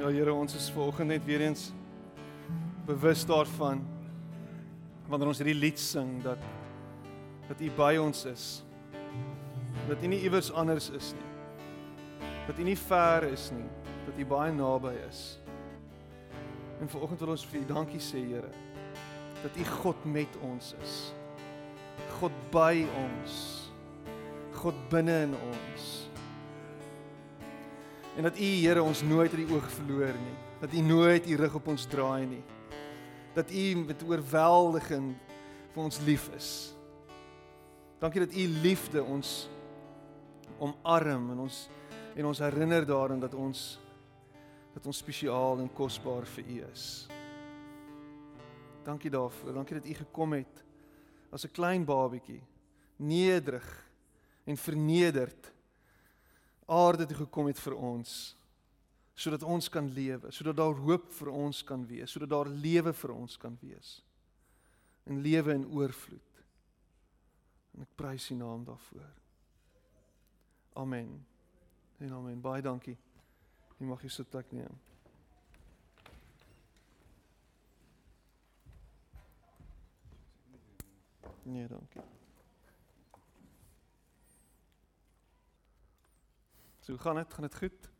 Ja Here, ons is vanoggend net weer eens bewus daarvan wanneer ons hierdie lied sing dat dat U by ons is. Dat U nie iewers anders is nie. Dat U nie ver is nie, dat U baie naby is. En vanoggend wil ons vir U dankie sê, Here, dat U God met ons is. God by ons. God binne in ons. En dat U Here ons nooit uit die oog verloor nie. Dat U nooit U rug op ons draai nie. Dat U met oorweldiging vir ons lief is. Dankie dat U liefde ons omarm en ons en ons herinner daaraan dat ons dat ons spesiaal en kosbaar vir U is. Dankie daarvoor. Dankie dat U gekom het as 'n klein babietjie, nederig en vernederd aarde toe gekom het vir ons sodat ons kan lewe, sodat daar hoop vir ons kan wees, sodat daar lewe vir ons kan wees. En lewe in oorvloed. En ek prys U naam daarvoor. Amen. En amen. Baie dankie. Jy mag jou sitplek neem. Nee, dankie. So gaan dit, gaan dit goed?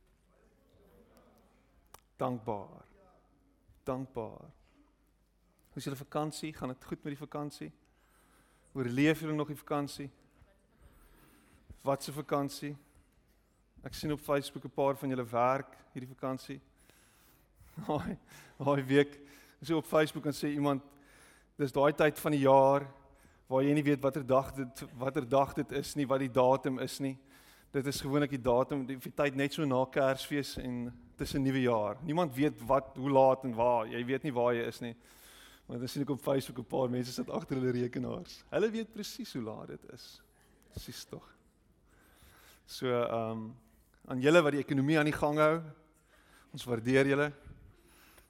Dankbaar. Dankbaar. Hoe is julle vakansie? Gaan dit goed met die vakansie? Oorleef julle nog die vakansie? Wat 'n vakansie? Ek sien op Facebook 'n paar van julle werk hierdie vakansie. Haai, haai week. So op Facebook kan sê iemand dis daai tyd van die jaar waar jy nie weet watter dag dit watter dag dit is nie, wat die datum is nie dit is gewoonlik die datum die, die tyd net so na Kersfees en tussen nuwe jaar. Niemand weet wat hoe laat en waar. Jy weet nie waar jy is nie. Maar dan sien ek op Facebook 'n paar mense sit agter hulle rekenaars. Hulle weet presies hoe laat dit is. Presies tog. So ehm um, aan julle wat die ekonomie aan die gang hou. Ons waardeer julle.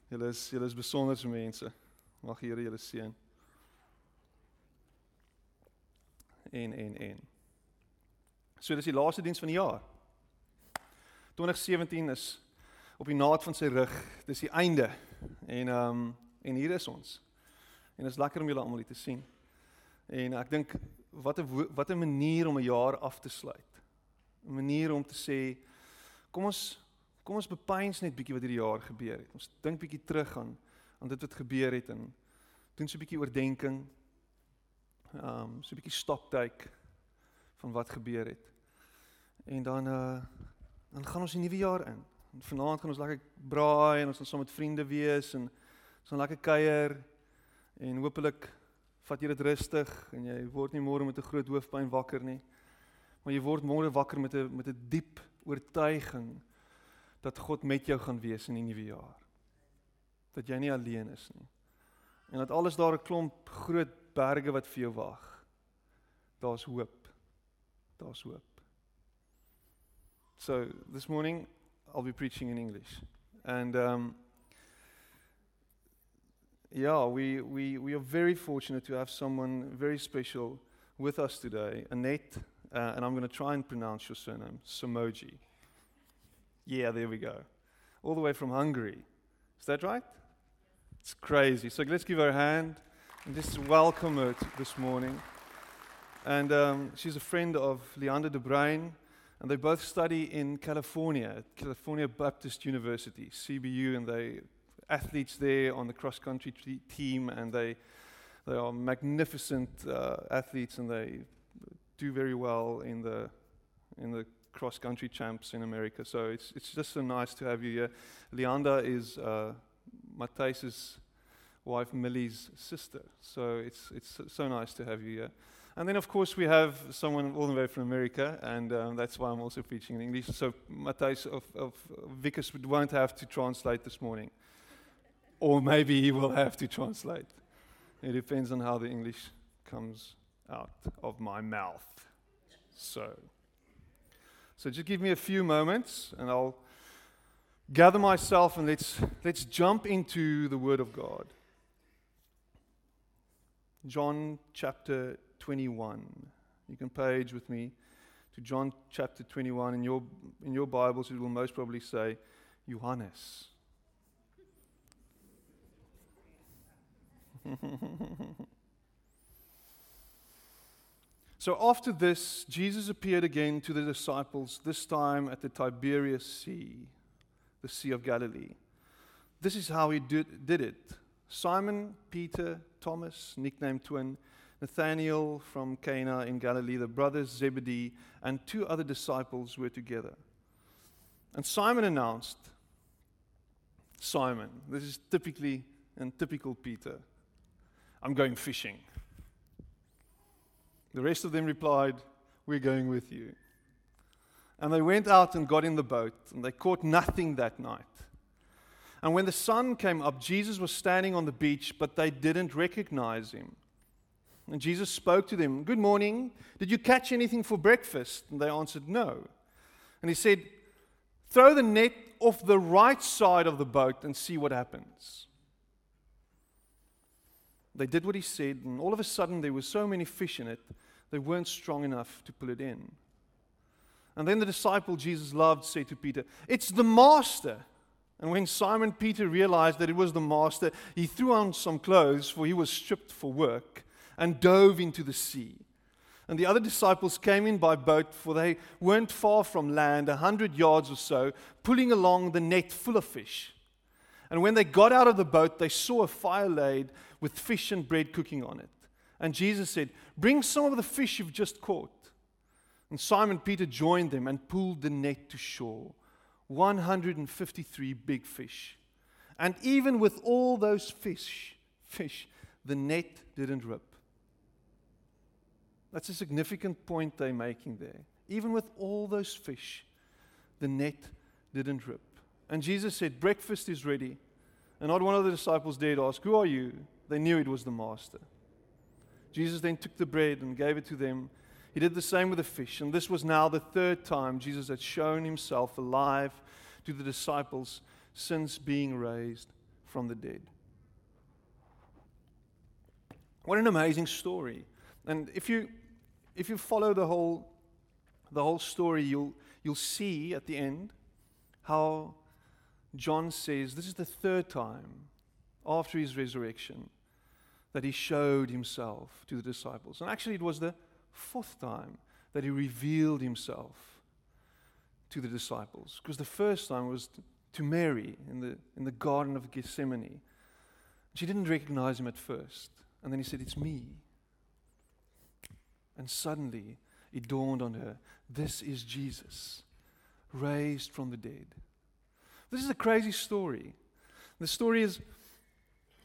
Julle is julle is besonderse mense. Mag die Here julle seën. En en en So dis die laaste diens van die jaar. 2017 is op die naad van sy rug. Dis die einde. En ehm um, en hier is ons. En dit is lekker om julle almal hier te sien. En ek dink wat 'n wat 'n manier om 'n jaar af te sluit. 'n Manier om te sê kom ons kom ons bepeins net bietjie wat hierdie jaar gebeur het. Ons dink bietjie terug aan aan dit wat gebeur het en doen so 'n bietjie oordeenking. Ehm um, so 'n bietjie stoptake van wat gebeur het. En dan uh dan gaan ons die nuwe jaar in. En vanaand gaan ons lekker braai en ons gaan saam met vriende wees en ons gaan lekker kuier en hopelik vat jy dit rustig en jy word nie môre met 'n groot hoofpyn wakker nie. Maar jy word môre wakker met 'n met 'n diep oortuiging dat God met jou gaan wees in die nuwe jaar. Dat jy nie alleen is nie. En dat alles daar 'n klomp groot berge wat vir jou wag. Daar's hoop. Daar's hoop. So this morning I'll be preaching in English. And um, yeah, we, we, we are very fortunate to have someone very special with us today, Annette, uh, and I'm going to try and pronounce your surname, Somoji. Yeah, there we go. All the way from Hungary. Is that right? It's crazy. So let's give her a hand and just welcome her this morning. And um, she's a friend of Leander de Bruin, and they both study in California, California Baptist University, CBU, and they athletes there on the cross country t- team, and they they are magnificent uh, athletes, and they do very well in the in the cross country champs in America. So it's it's just so nice to have you here. Leander is uh, Matthijs's wife Millie's sister, so it's it's so nice to have you here. And then, of course, we have someone all the way from America, and um, that's why I'm also preaching in English. So Matthijs of, of Vickers won't have to translate this morning. Or maybe he will have to translate. It depends on how the English comes out of my mouth. So, so just give me a few moments, and I'll gather myself, and let's let's jump into the Word of God. John chapter 21. You can page with me to John chapter 21. In your, in your Bibles, it will most probably say Johannes. so after this, Jesus appeared again to the disciples, this time at the Tiberias Sea, the Sea of Galilee. This is how he did, did it. Simon, Peter, Thomas, nicknamed twin, Nathanael from Cana in Galilee, the brothers Zebedee, and two other disciples were together. And Simon announced, Simon, this is typically and typical Peter, I'm going fishing. The rest of them replied, We're going with you. And they went out and got in the boat, and they caught nothing that night. And when the sun came up, Jesus was standing on the beach, but they didn't recognize him. And Jesus spoke to them, Good morning. Did you catch anything for breakfast? And they answered, No. And he said, Throw the net off the right side of the boat and see what happens. They did what he said, and all of a sudden there were so many fish in it, they weren't strong enough to pull it in. And then the disciple Jesus loved said to Peter, It's the master. And when Simon Peter realized that it was the master, he threw on some clothes, for he was stripped for work, and dove into the sea. And the other disciples came in by boat, for they weren't far from land, a hundred yards or so, pulling along the net full of fish. And when they got out of the boat, they saw a fire laid with fish and bread cooking on it. And Jesus said, Bring some of the fish you've just caught. And Simon Peter joined them and pulled the net to shore 153 big fish. And even with all those fish, fish, the net didn't rip. That's a significant point they're making there. Even with all those fish, the net didn't rip. And Jesus said, Breakfast is ready. And not one of the disciples dared ask, Who are you? They knew it was the master. Jesus then took the bread and gave it to them. He did the same with the fish. And this was now the third time Jesus had shown himself alive to the disciples since being raised from the dead. What an amazing story. And if you if you follow the whole the whole story, you'll you'll see at the end how John says this is the third time after his resurrection that he showed himself to the disciples. And actually it was the fourth time that he revealed himself to the disciples. Because the first time was to Mary in the, in the Garden of Gethsemane. She didn't recognize him at first. And then he said, It's me. And suddenly it dawned on her this is Jesus, raised from the dead. This is a crazy story. The story is,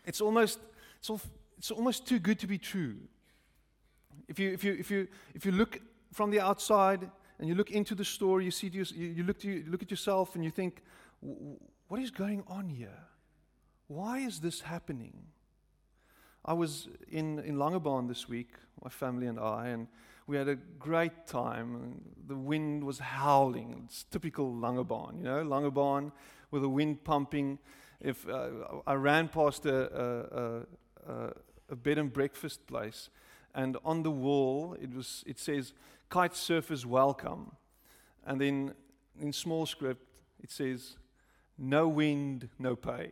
it's almost, it's, all, it's almost too good to be true. If you, if, you, if, you, if you look from the outside and you look into the story, you, see, you, you, look, to, you look at yourself and you think, what is going on here? Why is this happening? I was in, in Langebaan this week, my family and I, and we had a great time. The wind was howling. It's typical Langebaan, you know, Langebaan with the wind pumping. If uh, I ran past a, a, a, a bed and breakfast place, and on the wall it was it says kite surfers welcome, and then in small script it says no wind, no pay.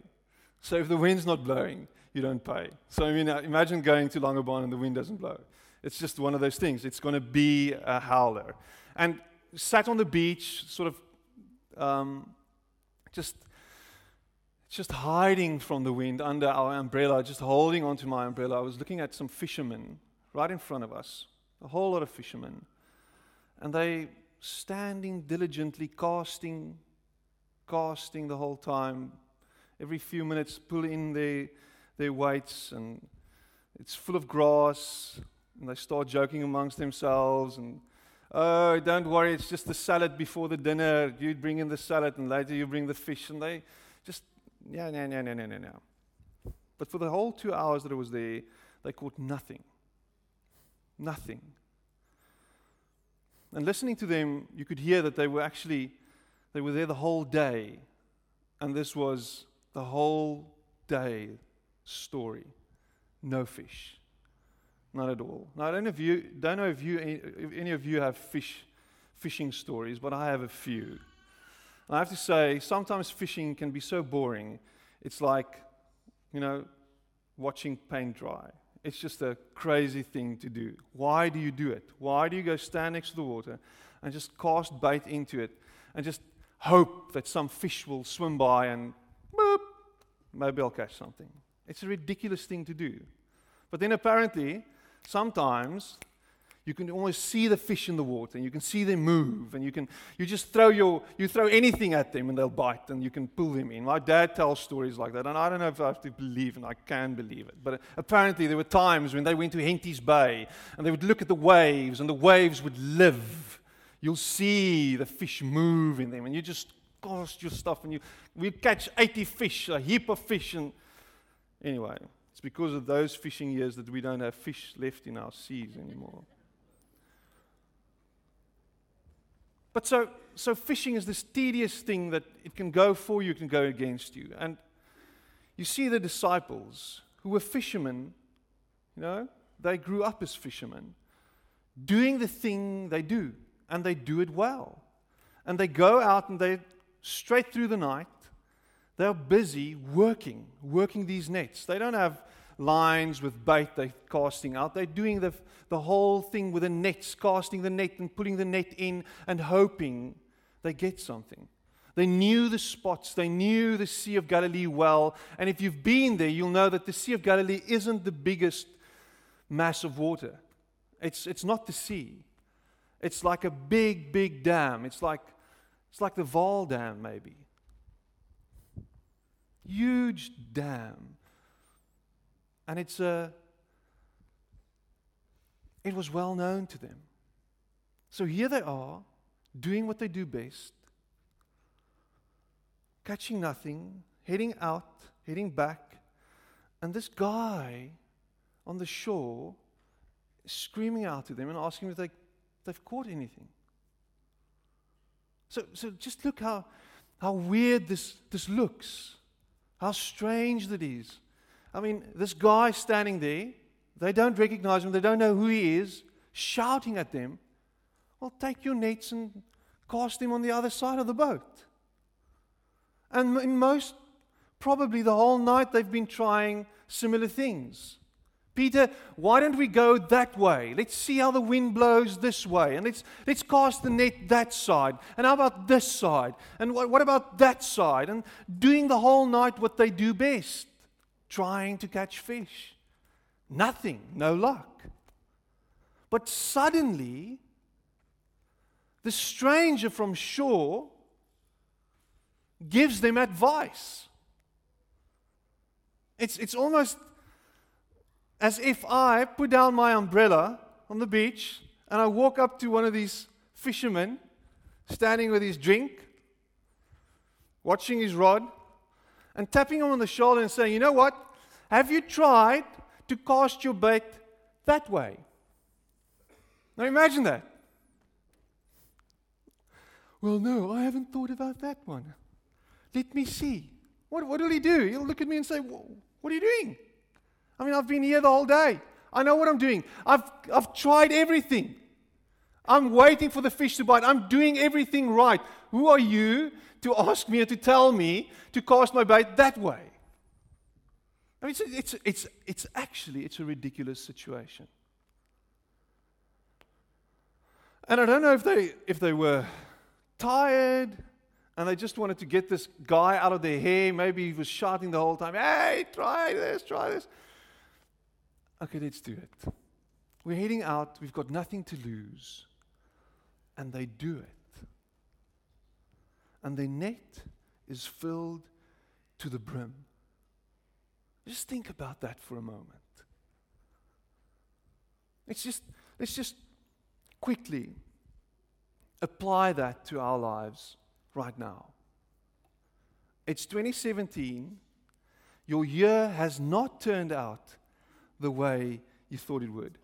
So if the wind's not blowing, you don't pay. So I mean, uh, imagine going to Langebaan and the wind doesn't blow. It's just one of those things. It's going to be a howler. And sat on the beach, sort of um, just just hiding from the wind under our umbrella, just holding onto my umbrella. I was looking at some fishermen right in front of us, a whole lot of fishermen. And they standing diligently, casting, casting the whole time. Every few minutes, pull in their, their weights, and it's full of grass. And they start joking amongst themselves and oh, don't worry, it's just the salad before the dinner. You bring in the salad, and later you bring the fish, and they just yeah, no, no, no, no, no. But for the whole two hours that I was there, they caught nothing. Nothing. And listening to them, you could hear that they were actually they were there the whole day. And this was the whole day story. No fish. Not at all. Now I don't know if you don't know if you if any of you have fish fishing stories, but I have a few. And I have to say, sometimes fishing can be so boring. It's like, you know, watching paint dry. It's just a crazy thing to do. Why do you do it? Why do you go stand next to the water and just cast bait into it and just hope that some fish will swim by and boop, maybe I'll catch something? It's a ridiculous thing to do. But then apparently, sometimes you can almost see the fish in the water and you can see them move and you can you just throw your you throw anything at them and they'll bite and you can pull them in my dad tells stories like that and i don't know if i have to believe and i can believe it but apparently there were times when they went to Henties Bay and they would look at the waves and the waves would live you'll see the fish move in them and you just cast your stuff and you we catch 80 fish a heap of fish and anyway it's because of those fishing years that we don't have fish left in our seas anymore But so, so fishing is this tedious thing that it can go for you, it can go against you. And you see the disciples who were fishermen, you know, they grew up as fishermen, doing the thing they do, and they do it well. And they go out and they straight through the night, they're busy working, working these nets. They don't have lines with bait they're casting out. They're doing the, the whole thing with the nets, casting the net and putting the net in and hoping they get something. They knew the spots, they knew the Sea of Galilee well. And if you've been there, you'll know that the Sea of Galilee isn't the biggest mass of water. It's, it's not the sea. It's like a big, big dam. It's like, it's like the Vaal Dam, maybe. Huge dam and it's a, it was well known to them. So here they are, doing what they do best, catching nothing, heading out, heading back, and this guy on the shore screaming out to them and asking if they, they've caught anything. So, so just look how, how weird this, this looks, how strange that is. I mean, this guy standing there, they don't recognize him, they don't know who he is, shouting at them, Well, take your nets and cast them on the other side of the boat. And in most, probably the whole night, they've been trying similar things. Peter, why don't we go that way? Let's see how the wind blows this way. And let's, let's cast the net that side. And how about this side? And what, what about that side? And doing the whole night what they do best trying to catch fish. Nothing, no luck. But suddenly, the stranger from shore gives them advice. It's, it's almost as if I put down my umbrella on the beach and I walk up to one of these fishermen standing with his drink, watching his rod, and tapping him on the shoulder and saying, You know what? Have you tried to cast your bait that way? Now imagine that. Well, no, I haven't thought about that one. Let me see. What, what will he do? He'll look at me and say, What are you doing? I mean, I've been here the whole day. I know what I'm doing. I've, I've tried everything. I'm waiting for the fish to bite. I'm doing everything right. Who are you to ask me or to tell me to cast my bait that way? I mean, it's, it's, it's, it's actually, it's a ridiculous situation. And I don't know if they, if they were tired and they just wanted to get this guy out of their hair. Maybe he was shouting the whole time, hey, try this, try this. Okay, let's do it. We're heading out, we've got nothing to lose. And they do it. And their net is filled to the brim. Just think about that for a moment. Let's just, let's just quickly apply that to our lives right now. It's 2017. Your year has not turned out the way you thought it would.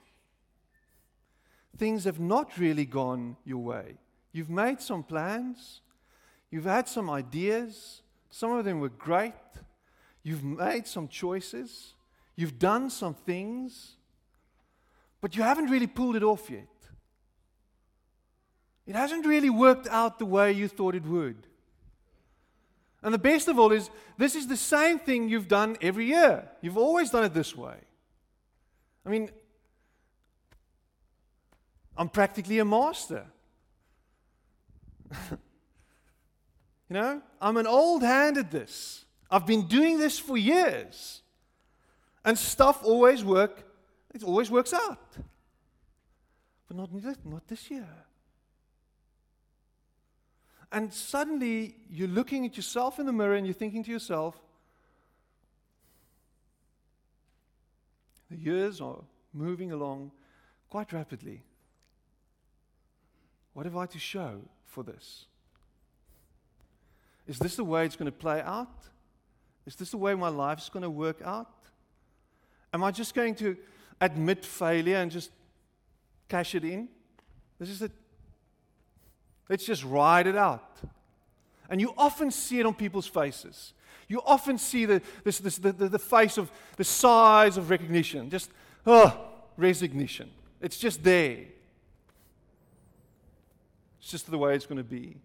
Things have not really gone your way. You've made some plans, you've had some ideas, some of them were great, You've made some choices, you've done some things, but you haven't really pulled it off yet. It hasn't really worked out the way you thought it would. And the best of all is this is the same thing you've done every year. You've always done it this way. I mean, I'm practically a master. you know, I'm an old hand at this. I've been doing this for years. And stuff always work, it always works out. But not, not this year. And suddenly you're looking at yourself in the mirror and you're thinking to yourself, the years are moving along quite rapidly. What have I to show for this? Is this the way it's going to play out? Is this the way my life's going to work out? Am I just going to admit failure and just cash it in? This is it. Let's just ride it out. And you often see it on people's faces. You often see the, this, this, the, the, the face of the size of recognition, just, oh, resignation. It's just there. It's just the way it's going to be.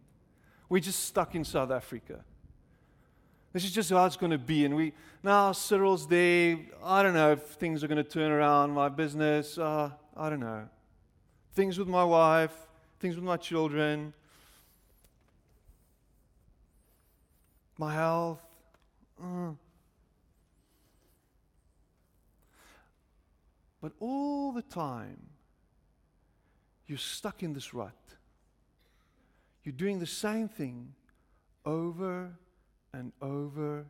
We're just stuck in South Africa. This is just how it's going to be. And we now Cyril's there. I don't know if things are going to turn around. My business, uh, I don't know. Things with my wife, things with my children, my health. Uh. But all the time, you're stuck in this rut. You're doing the same thing over and over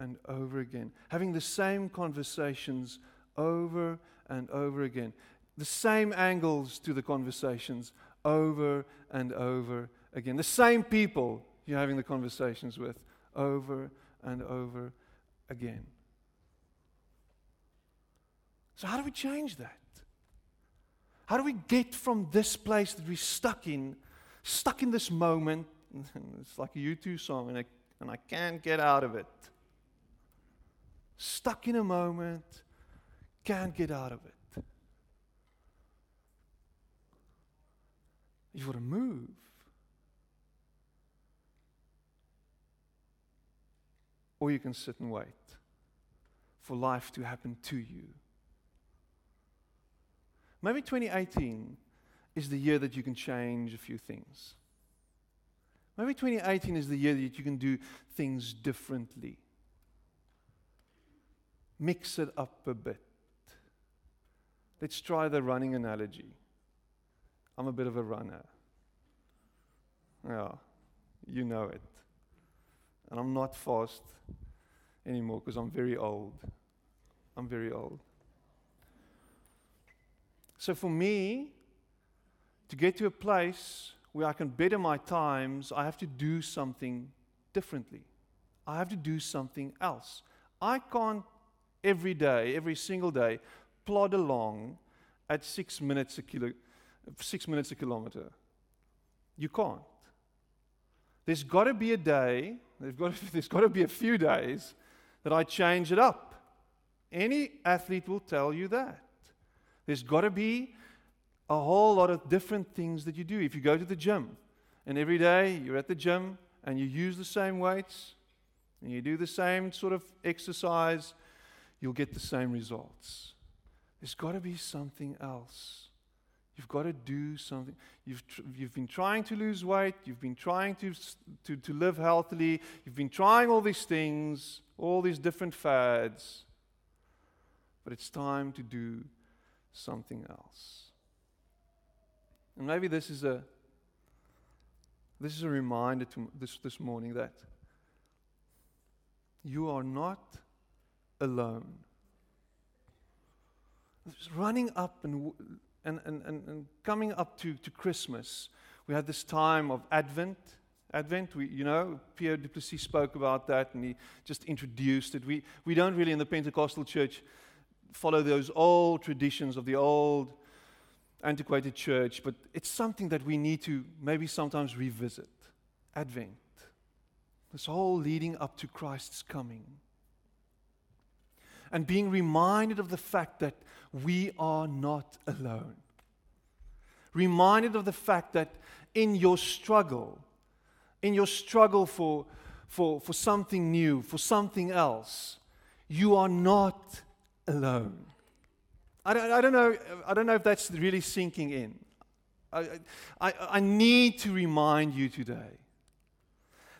and over again, having the same conversations over and over again, the same angles to the conversations over and over again, the same people you're having the conversations with over and over again. So, how do we change that? How do we get from this place that we're stuck in, stuck in this moment? it's like a U2 song, and I, and I can't get out of it. Stuck in a moment, can't get out of it. You've got to move. Or you can sit and wait for life to happen to you. Maybe 2018 is the year that you can change a few things. Maybe 2018 is the year that you can do things differently. Mix it up a bit. Let's try the running analogy. I'm a bit of a runner. Yeah, you know it. And I'm not fast anymore because I'm very old. I'm very old. So for me, to get to a place where I can better my times, I have to do something differently. I have to do something else. I can't every day, every single day, plod along at six minutes a kilo, six minutes a kilometer. You can't. There's got to be a day There's got, to, there's got to be a few days that I change it up. Any athlete will tell you that. There's got to be a whole lot of different things that you do. If you go to the gym and every day you're at the gym and you use the same weights and you do the same sort of exercise, you'll get the same results. There's got to be something else. You've got to do something. You've, tr- you've been trying to lose weight. You've been trying to, to, to live healthily. You've been trying all these things, all these different fads. But it's time to do something else. And maybe this is a, this is a reminder to this, this morning that you are not alone. Just running up and w- and, and, and, and coming up to, to Christmas, we had this time of Advent. Advent, we, you know, Pierre Duplessis spoke about that and he just introduced it. We, we don't really, in the Pentecostal church, follow those old traditions of the old antiquated church, but it's something that we need to maybe sometimes revisit. Advent. This whole leading up to Christ's coming. And being reminded of the fact that we are not alone. Reminded of the fact that in your struggle, in your struggle for, for, for something new, for something else, you are not alone. I don't, I don't, know, I don't know if that's really sinking in. I, I, I need to remind you today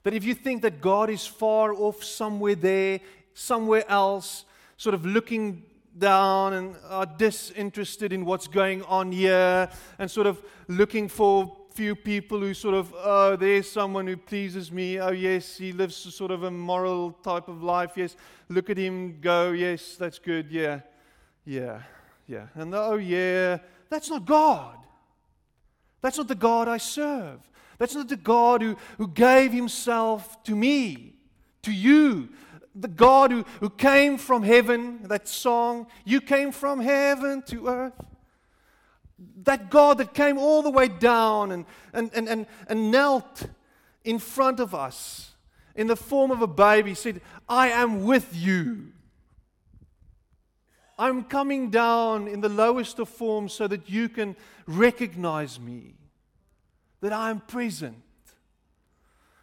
that if you think that God is far off somewhere there, somewhere else, sort of looking down and are disinterested in what's going on here and sort of looking for few people who sort of, oh, there's someone who pleases me. Oh, yes, he lives sort of a moral type of life. Yes, look at him go. Yes, that's good. Yeah, yeah, yeah. And oh, yeah, that's not God. That's not the God I serve. That's not the God who, who gave himself to me, to you. The God who, who came from heaven, that song, you came from heaven to earth that God that came all the way down and, and, and, and, and knelt in front of us in the form of a baby said, I am with you. I'm coming down in the lowest of forms so that you can recognize me, that I am present,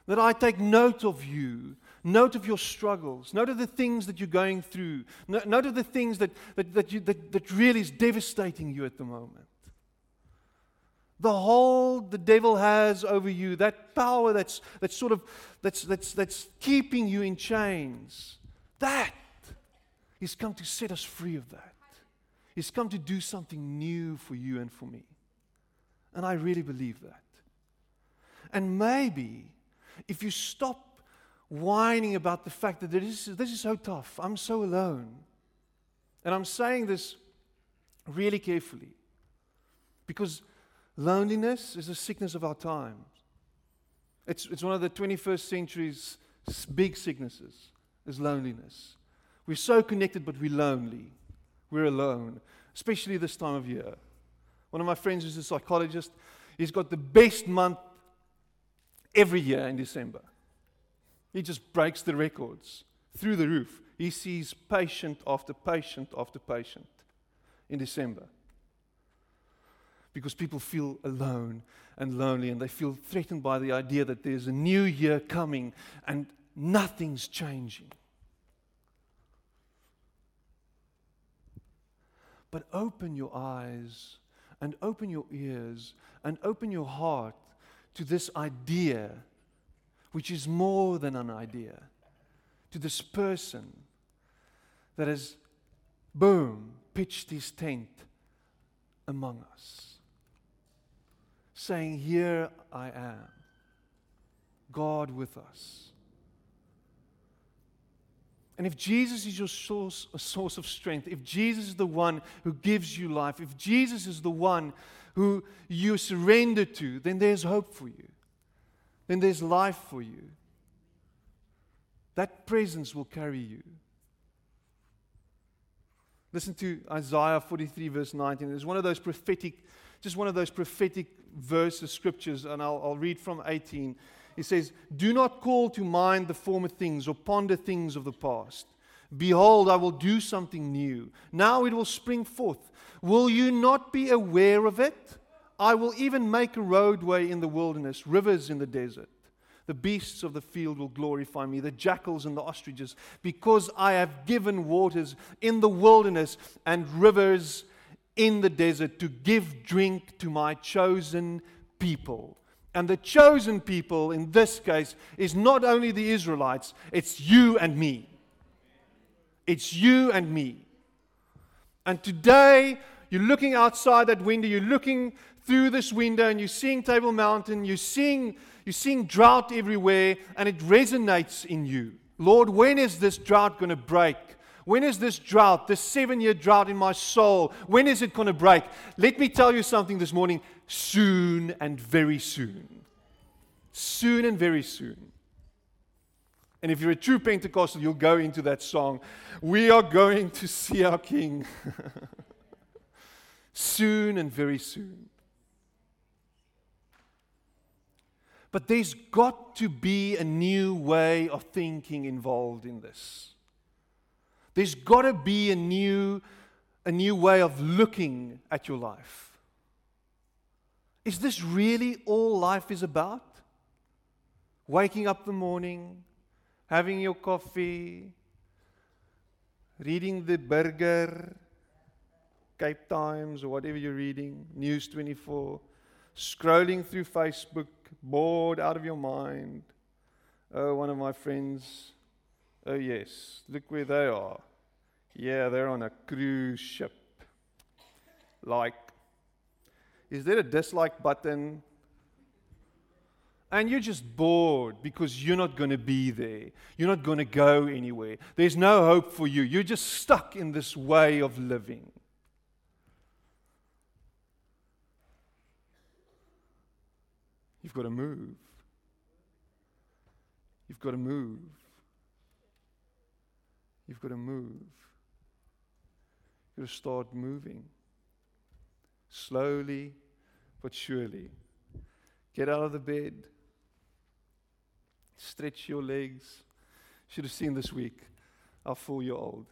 that I take note of you, note of your struggles, note of the things that you're going through, note of the things that, that, that, you, that, that really is devastating you at the moment the hold the devil has over you, that power that's, that's sort of that's, that's, that's keeping you in chains, that he's come to set us free of that. He's come to do something new for you and for me. And I really believe that. And maybe if you stop whining about the fact that this is, this is so tough, I'm so alone. And I'm saying this really carefully because Loneliness is a sickness of our times. It's, it's one of the 21st century's big sicknesses, is loneliness. We're so connected, but we're lonely. We're alone, especially this time of year. One of my friends is a psychologist. He's got the best month every year in December. He just breaks the records through the roof. He sees patient after patient after patient in December because people feel alone and lonely and they feel threatened by the idea that there's a new year coming and nothing's changing. But open your eyes and open your ears and open your heart to this idea, which is more than an idea, to this person that has, boom, pitched his tent among us saying, Here I am, God with us. And if Jesus is your source, a source of strength, if Jesus is the one who gives you life, if Jesus is the one who you surrender to, then there's hope for you. Then there's life for you. That presence will carry you. Listen to Isaiah 43, verse 19. It's one of those prophetic, just one of those prophetic verses, scriptures, and I'll, I'll read from 18. He says, Do not call to mind the former things or ponder things of the past. Behold, I will do something new. Now it will spring forth. Will you not be aware of it? I will even make a roadway in the wilderness, rivers in the desert. The beasts of the field will glorify me, the jackals and the ostriches, because I have given waters in the wilderness and rivers in the desert to give drink to my chosen people. And the chosen people in this case is not only the Israelites, it's you and me. It's you and me. And today, you're looking outside that window, you're looking through this window, and you're seeing Table Mountain, you're seeing, you're seeing drought everywhere, and it resonates in you. Lord, when is this drought going to break? When is this drought, this seven year drought in my soul, when is it going to break? Let me tell you something this morning soon and very soon. Soon and very soon. And if you're a true Pentecostal, you'll go into that song. We are going to see our King. soon and very soon. But there's got to be a new way of thinking involved in this. There's got to be a new, a new way of looking at your life. Is this really all life is about? Waking up the morning, having your coffee, reading the Burger, Cape Times, or whatever you're reading, News 24, scrolling through Facebook, bored out of your mind. Oh, one of my friends, oh, yes, look where they are. Yeah, they're on a cruise ship. Like, is there a dislike button? And you're just bored because you're not going to be there. You're not going to go anywhere. There's no hope for you. You're just stuck in this way of living. You've got to move. You've got to move. You've got to move. You've got to start moving. Slowly but surely. Get out of the bed. Stretch your legs. Should have seen this week our four year old.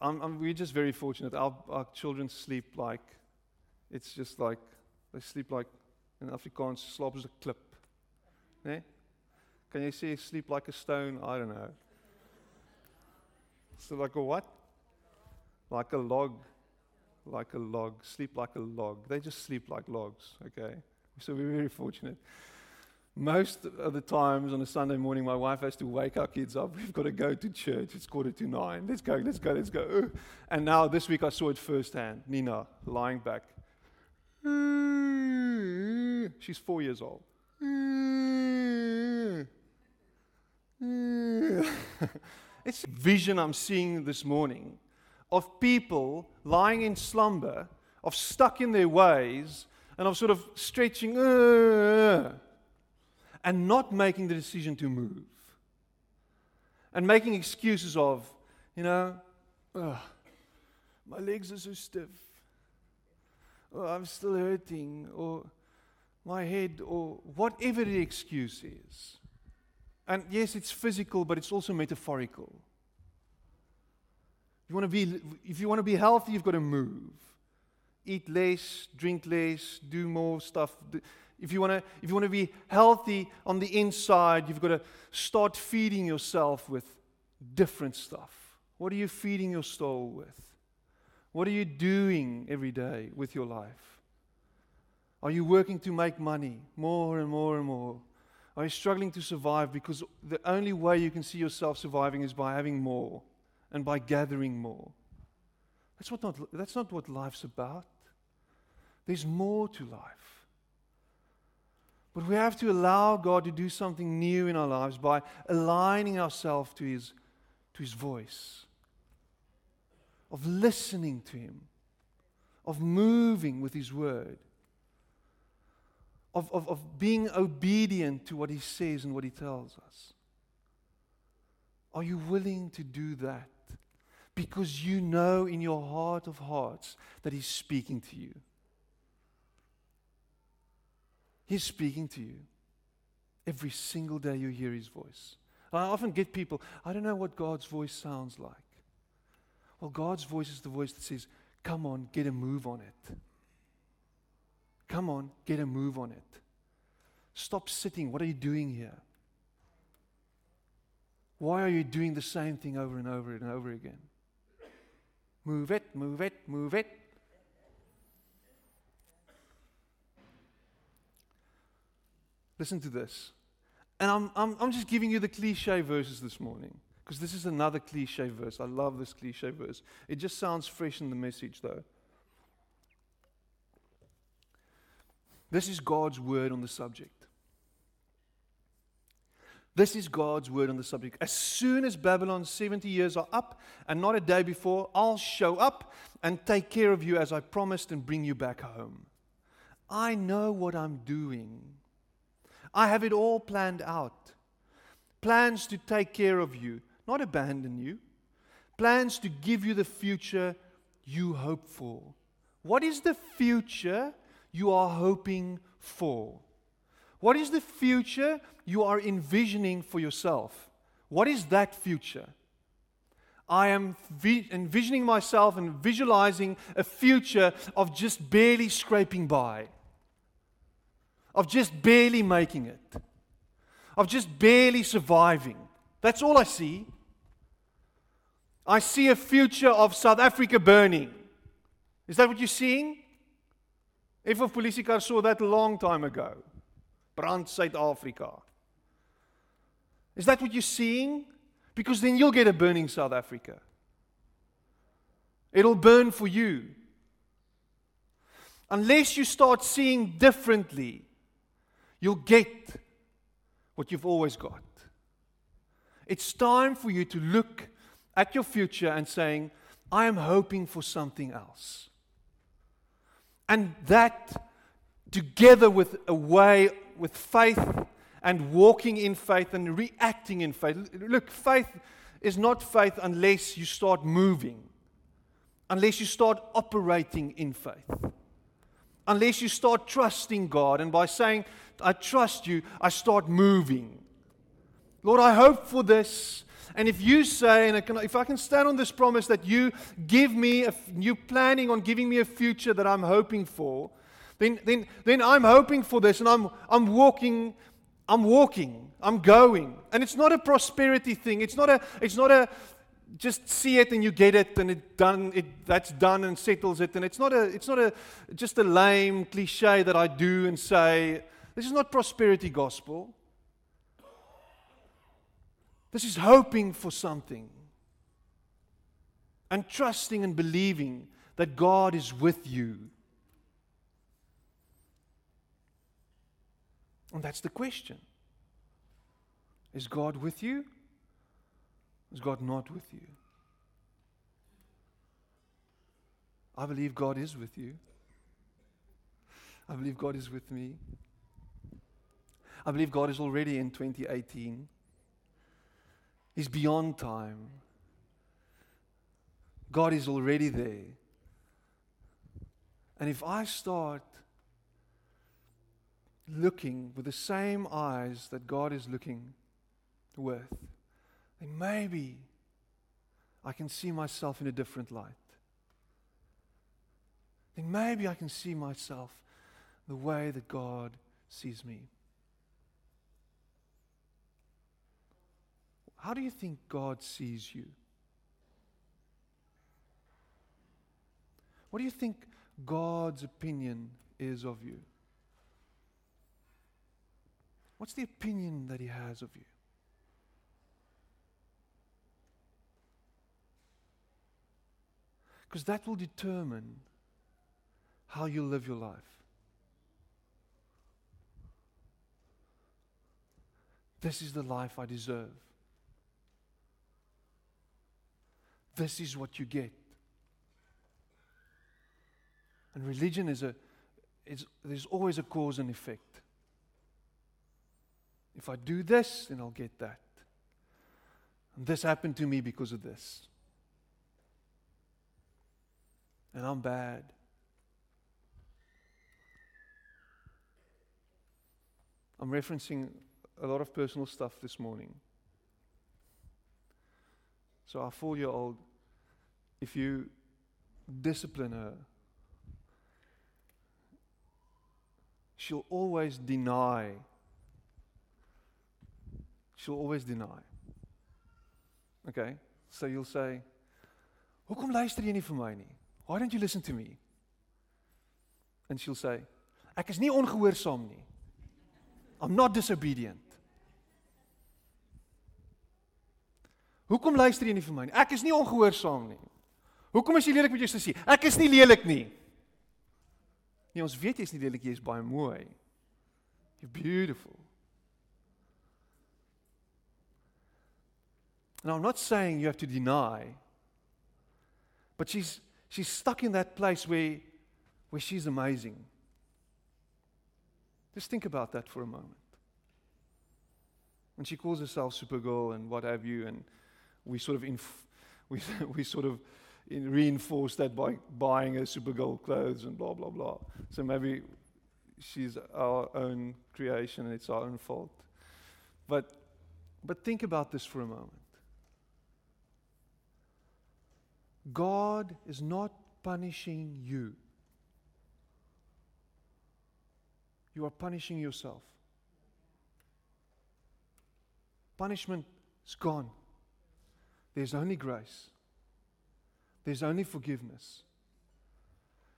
I'm, I'm, we're just very fortunate. Our, our children sleep like, it's just like, they sleep like, in Afrikaans, slaap as a klip. Nee? Can you say sleep like a stone? I don't know. So like a what? Like a log. Like a log. Sleep like a log. They just sleep like logs, okay? So we're very fortunate. Most of the times on a Sunday morning, my wife has to wake our kids up. We've got to go to church. It's quarter to nine. Let's go, let's go, let's go. And now this week I saw it firsthand. Nina lying back. She's four years old. it's vision I'm seeing this morning of people lying in slumber, of stuck in their ways, and of sort of stretching uh, and not making the decision to move. And making excuses of, you know, oh, my legs are so stiff, or I'm still hurting, or my head, or whatever the excuse is. And yes, it's physical, but it's also metaphorical. You want to be, if you want to be healthy, you've got to move. Eat less, drink less, do more stuff. If you want to, if you want to be healthy on the inside, you've got to start feeding yourself with different stuff. What are you feeding your soul with? What are you doing every day with your life? Are you working to make money more and more and more? Are you struggling to survive because the only way you can see yourself surviving is by having more and by gathering more? That's, what not, that's not what life's about. There's more to life. But we have to allow God to do something new in our lives by aligning ourselves to His, to His voice, of listening to Him, of moving with His word of, of, of being obedient to what He says and what He tells us? Are you willing to do that? Because you know in your heart of hearts that He's speaking to you. He's speaking to you. Every single day you hear His voice. I often get people, I don't know what God's voice sounds like. Well, God's voice is the voice that says, Come on, get a move on it. Come on, get a move on it. Stop sitting. What are you doing here? Why are you doing the same thing over and over and over again? Move it, move it, move it. Listen to this. And I'm, I'm, I'm just giving you the cliche verses this morning because this is another cliche verse. I love this cliche verse. It just sounds fresh in the message, though. This is God's word on the subject. This is God's word on the subject. As soon as Babylon's 70 years are up, and not a day before, I'll show up and take care of you as I promised and bring you back home. I know what I'm doing. I have it all planned out. Plans to take care of you, not abandon you. Plans to give you the future you hope for. What is the future you are hoping for? What is the future you are envisioning for yourself? What is that future? I am vi- envisioning myself and visualizing a future of just barely scraping by, of just barely making it, of just barely surviving. That's all I see. I see a future of South Africa burning. Is that what you're seeing? If of Polisie saw that a long time ago. Brand South Africa. Is that what you're seeing? Because then you'll get a burning South Africa. It'll burn for you. Unless you start seeing differently, you'll get what you've always got. It's time for you to look at your future and saying, I am hoping for something else. And that, together with a way, with faith and walking in faith and reacting in faith. Look, faith is not faith unless you start moving, unless you start operating in faith, unless you start trusting God. And by saying, I trust you, I start moving. Lord, I hope for this. And if you say, and I can, if I can stand on this promise that you give me, a, you planning on giving me a future that I'm hoping for, then, then, then I'm hoping for this and I'm, I'm walking, I'm walking, I'm going. And it's not a prosperity thing. It's not a, it's not a, just see it and you get it and it done, it, that's done and settles it. And it's not a, it's not a, just a lame cliche that I do and say, this is not prosperity gospel. This is hoping for something and trusting and believing that God is with you. And that's the question Is God with you? Is God not with you? I believe God is with you. I believe God is with me. I believe God is already in 2018 is beyond time. God is already there. And if I start looking with the same eyes that God is looking with, then maybe I can see myself in a different light. Then maybe I can see myself the way that God sees me. How do you think God sees you? What do you think God's opinion is of you? What's the opinion that He has of you? Because that will determine how you live your life. This is the life I deserve. This is what you get. And religion is a, is, there's always a cause and effect. If I do this, then I'll get that. And this happened to me because of this. And I'm bad. I'm referencing a lot of personal stuff this morning. So, our four year old if you discipline her, she'll always deny. She'll always deny. Okay? So you'll say, Hoekom luister jy nie vir my nie? Why don't you listen to me? And she'll say, Ek is nie ongehoorsaam nie. I'm not disobedient. Hoekom luister jy nie vir my nie? Ek is nie ongehoorsaam nie. Hoekom is jy lelik met jou sussie? Ek is nie lelik nie. Nee, ons weet jy's nie lelik, jy's baie mooi. You're beautiful. Now I'm not saying you have to deny, but she's she's stuck in that place where where she's amazing. Just think about that for a moment. And she calls herself Supergirl and what have you, and we sort of inf- we we sort of reinforce that by buying her Supergirl clothes and blah, blah, blah. So maybe she's our own creation and it's our own fault. But, but think about this for a moment. God is not punishing you. You are punishing yourself. punishment is gone. There's only grace. There's only forgiveness.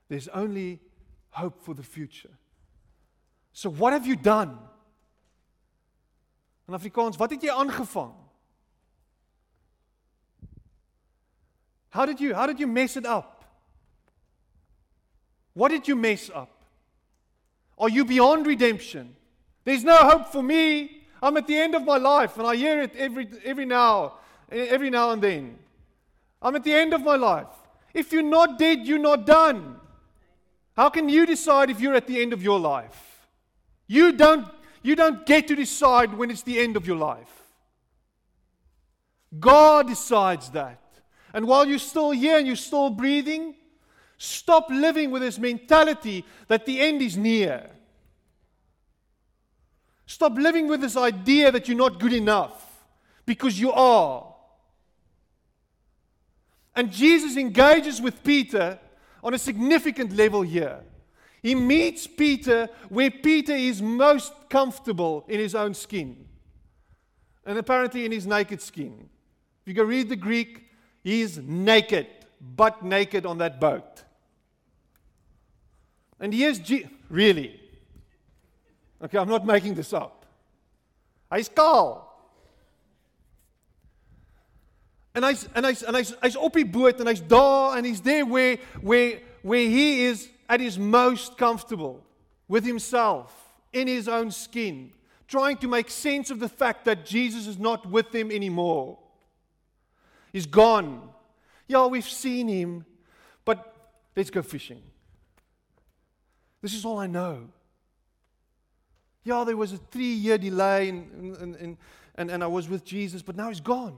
There's only hope for the future. So what have you done? In Afrikaans, wat het jy aangevang? How did you how did you mess it up? What did you mess up? Are you beyond redemption? There's no hope for me. I'm at the end of my life and I hear it every every now every now and then. I'm at the end of my life. If you're not dead, you're not done. How can you decide if you're at the end of your life? You don't, you don't get to decide when it's the end of your life. God decides that. And while you're still here and you're still breathing, stop living with this mentality that the end is near. Stop living with this idea that you're not good enough because you are. And Jesus engages with Peter on a significant level here. He meets Peter where Peter is most comfortable in his own skin, and apparently in his naked skin. If you go read the Greek, he's naked, butt naked on that boat. And here's Je- really. Okay, I'm not making this up. Hy's kaal. En hy's en hy's en hy's hy's op die boot en hy's daar and he's there where where where he is at his most comfortable with himself in his own skin, trying to make sense of the fact that Jesus is not with him anymore. He's gone. Yeah, we've seen him, but let's go fishing. This is all I know. Yeah, there was a three year delay, and, and, and, and, I was with Jesus, but now he's gone.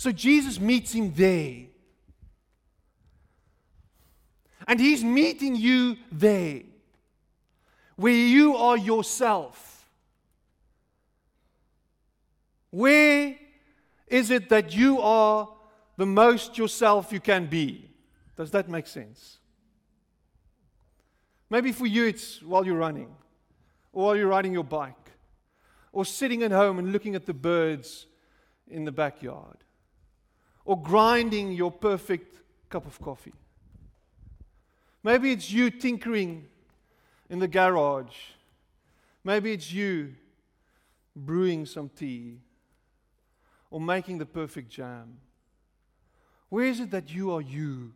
So Jesus meets him there. And he's meeting you there, where you are yourself. Where is it that you are the most yourself you can be? Does that make sense? Maybe for you it's while you're running, or while you're riding your bike, or sitting at home and looking at the birds in the backyard or grinding your perfect cup of coffee. Maybe it's you tinkering in the garage. Maybe it's you brewing some tea or making the perfect jam. Where is it that you are you?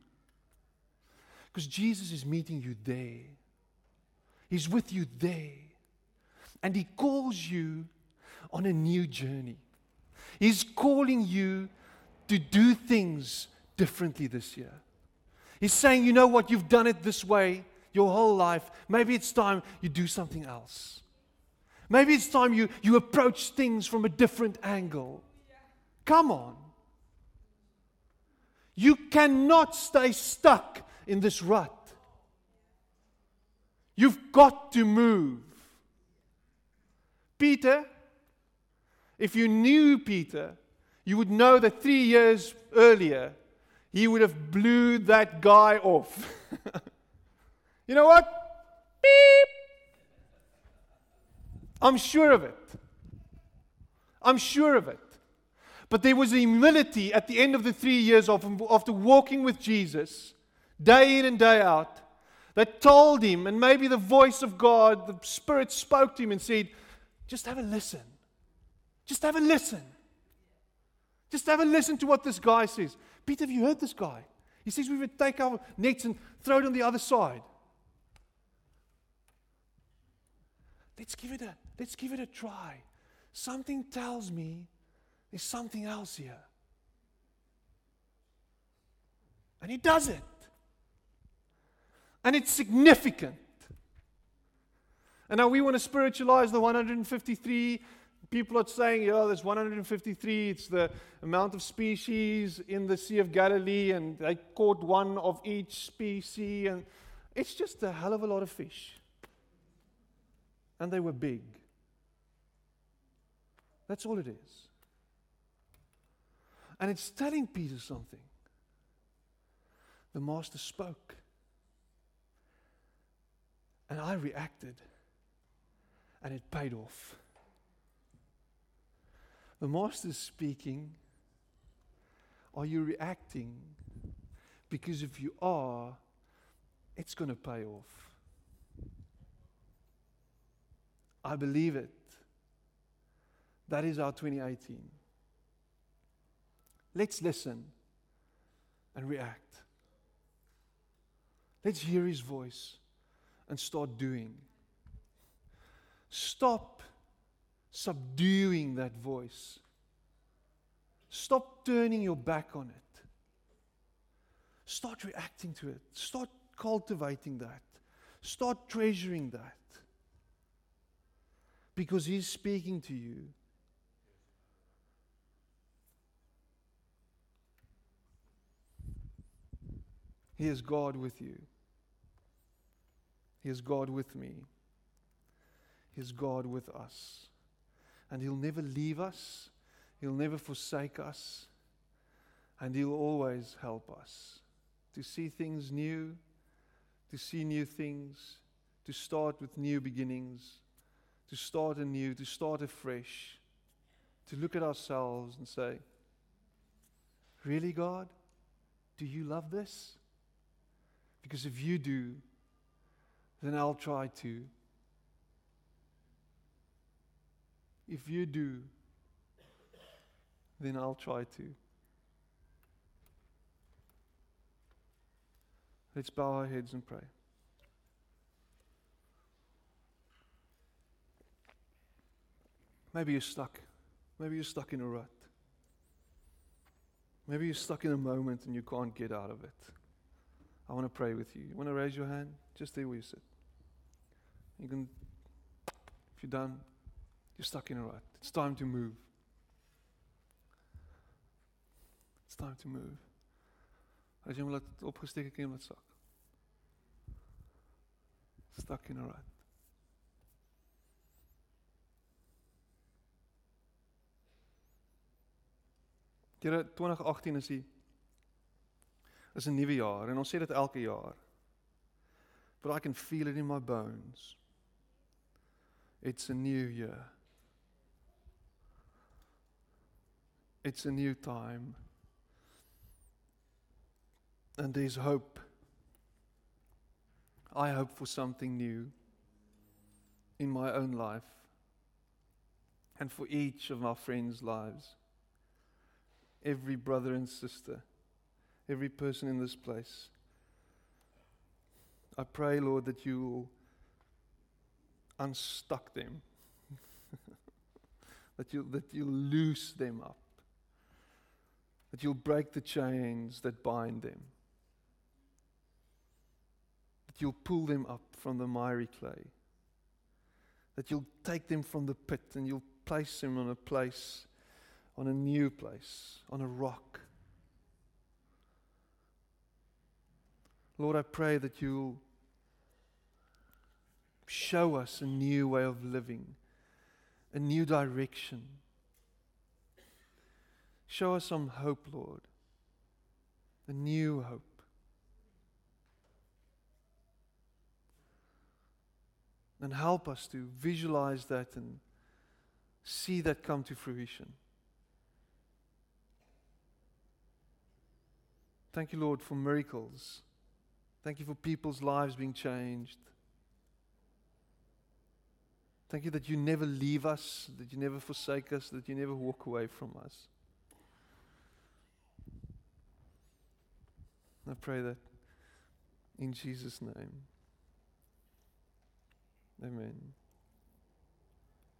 Because Jesus is meeting you there. He's with you there. And He calls you on a new journey. He's calling you to do things differently this year. He's saying, you know what, you've done it this way your whole life. Maybe it's time you do something else. Maybe it's time you, you approach things from a different angle. Come on. You cannot stay stuck in this rut. You've got to move. Peter, if you knew Peter, you would know that three years earlier, he would have blew that guy off. you know what? Beep. I'm sure of it. I'm sure of it. But there was a humility at the end of the three years of, after walking with Jesus, day in and day out, that told him, and maybe the voice of God, the Spirit spoke to him and said, Just have a listen. Just have a listen. Just have a listen to what this guy says. Peter, have you heard this guy? He says we would take our nets and throw it on the other side. Let's give it a let's give it a try. Something tells me there's something else here. And he does it. And it's significant. And now we want to spiritualize the 153 people are saying, yeah, there's 153. It's the amount of species in the Sea of Galilee, and they caught one of each species, and it's just a hell of a lot of fish. And they were big. That's all it is. And it's telling Peter something. The master spoke. And I reacted. And it paid off. The Master's speaking. Are you reacting? Because if you are, it's going to pay off. I believe it. That is our 2018. Let's listen and react. Let's hear his voice and start doing. Stop subduing that voice. Stop turning your back on it. Start reacting to it. Start cultivating that. Start treasuring that. Because he's speaking to you. He is God with you. He is God with me. He is God with us. And He'll never leave us, He'll never forsake us, and He'll always help us to see things new, to see new things, to start with new beginnings, to start anew, to start afresh, to look at ourselves and say, Really, God? Do you love this? Because if you do, then I'll try to. If you do, then I'll try to. Let's bow our heads and pray. Maybe you're stuck. Maybe you're stuck in a rut. Maybe you're stuck in a moment and you can't get out of it. I want to pray with you. You want to raise your hand? Just there where you sit. You can, if you're done, you're stuck in a rut. It's time to move. It's time to move. As jy hom laat opgesteek het, kan jy hom laat sak. Stuck in a rut. Here 2018 is die is 'n nuwe jaar en ons sê dit elke jaar. But I can feel it in my bones. It's a new year. It's a new time. And there's hope. I hope for something new in my own life and for each of my friends' lives. Every brother and sister every person in this place. I pray, Lord, that you will unstuck them, that, you, that you'll loose them up, that you'll break the chains that bind them, that you'll pull them up from the miry clay, that you'll take them from the pit and you'll place them on a place, on a new place, on a rock Lord, I pray that you'll show us a new way of living, a new direction. Show us some hope, Lord, a new hope. And help us to visualize that and see that come to fruition. Thank you, Lord, for miracles. Thank you for people's lives being changed. Thank you that you never leave us, that you never forsake us, that you never walk away from us. I pray that in Jesus' name. Amen.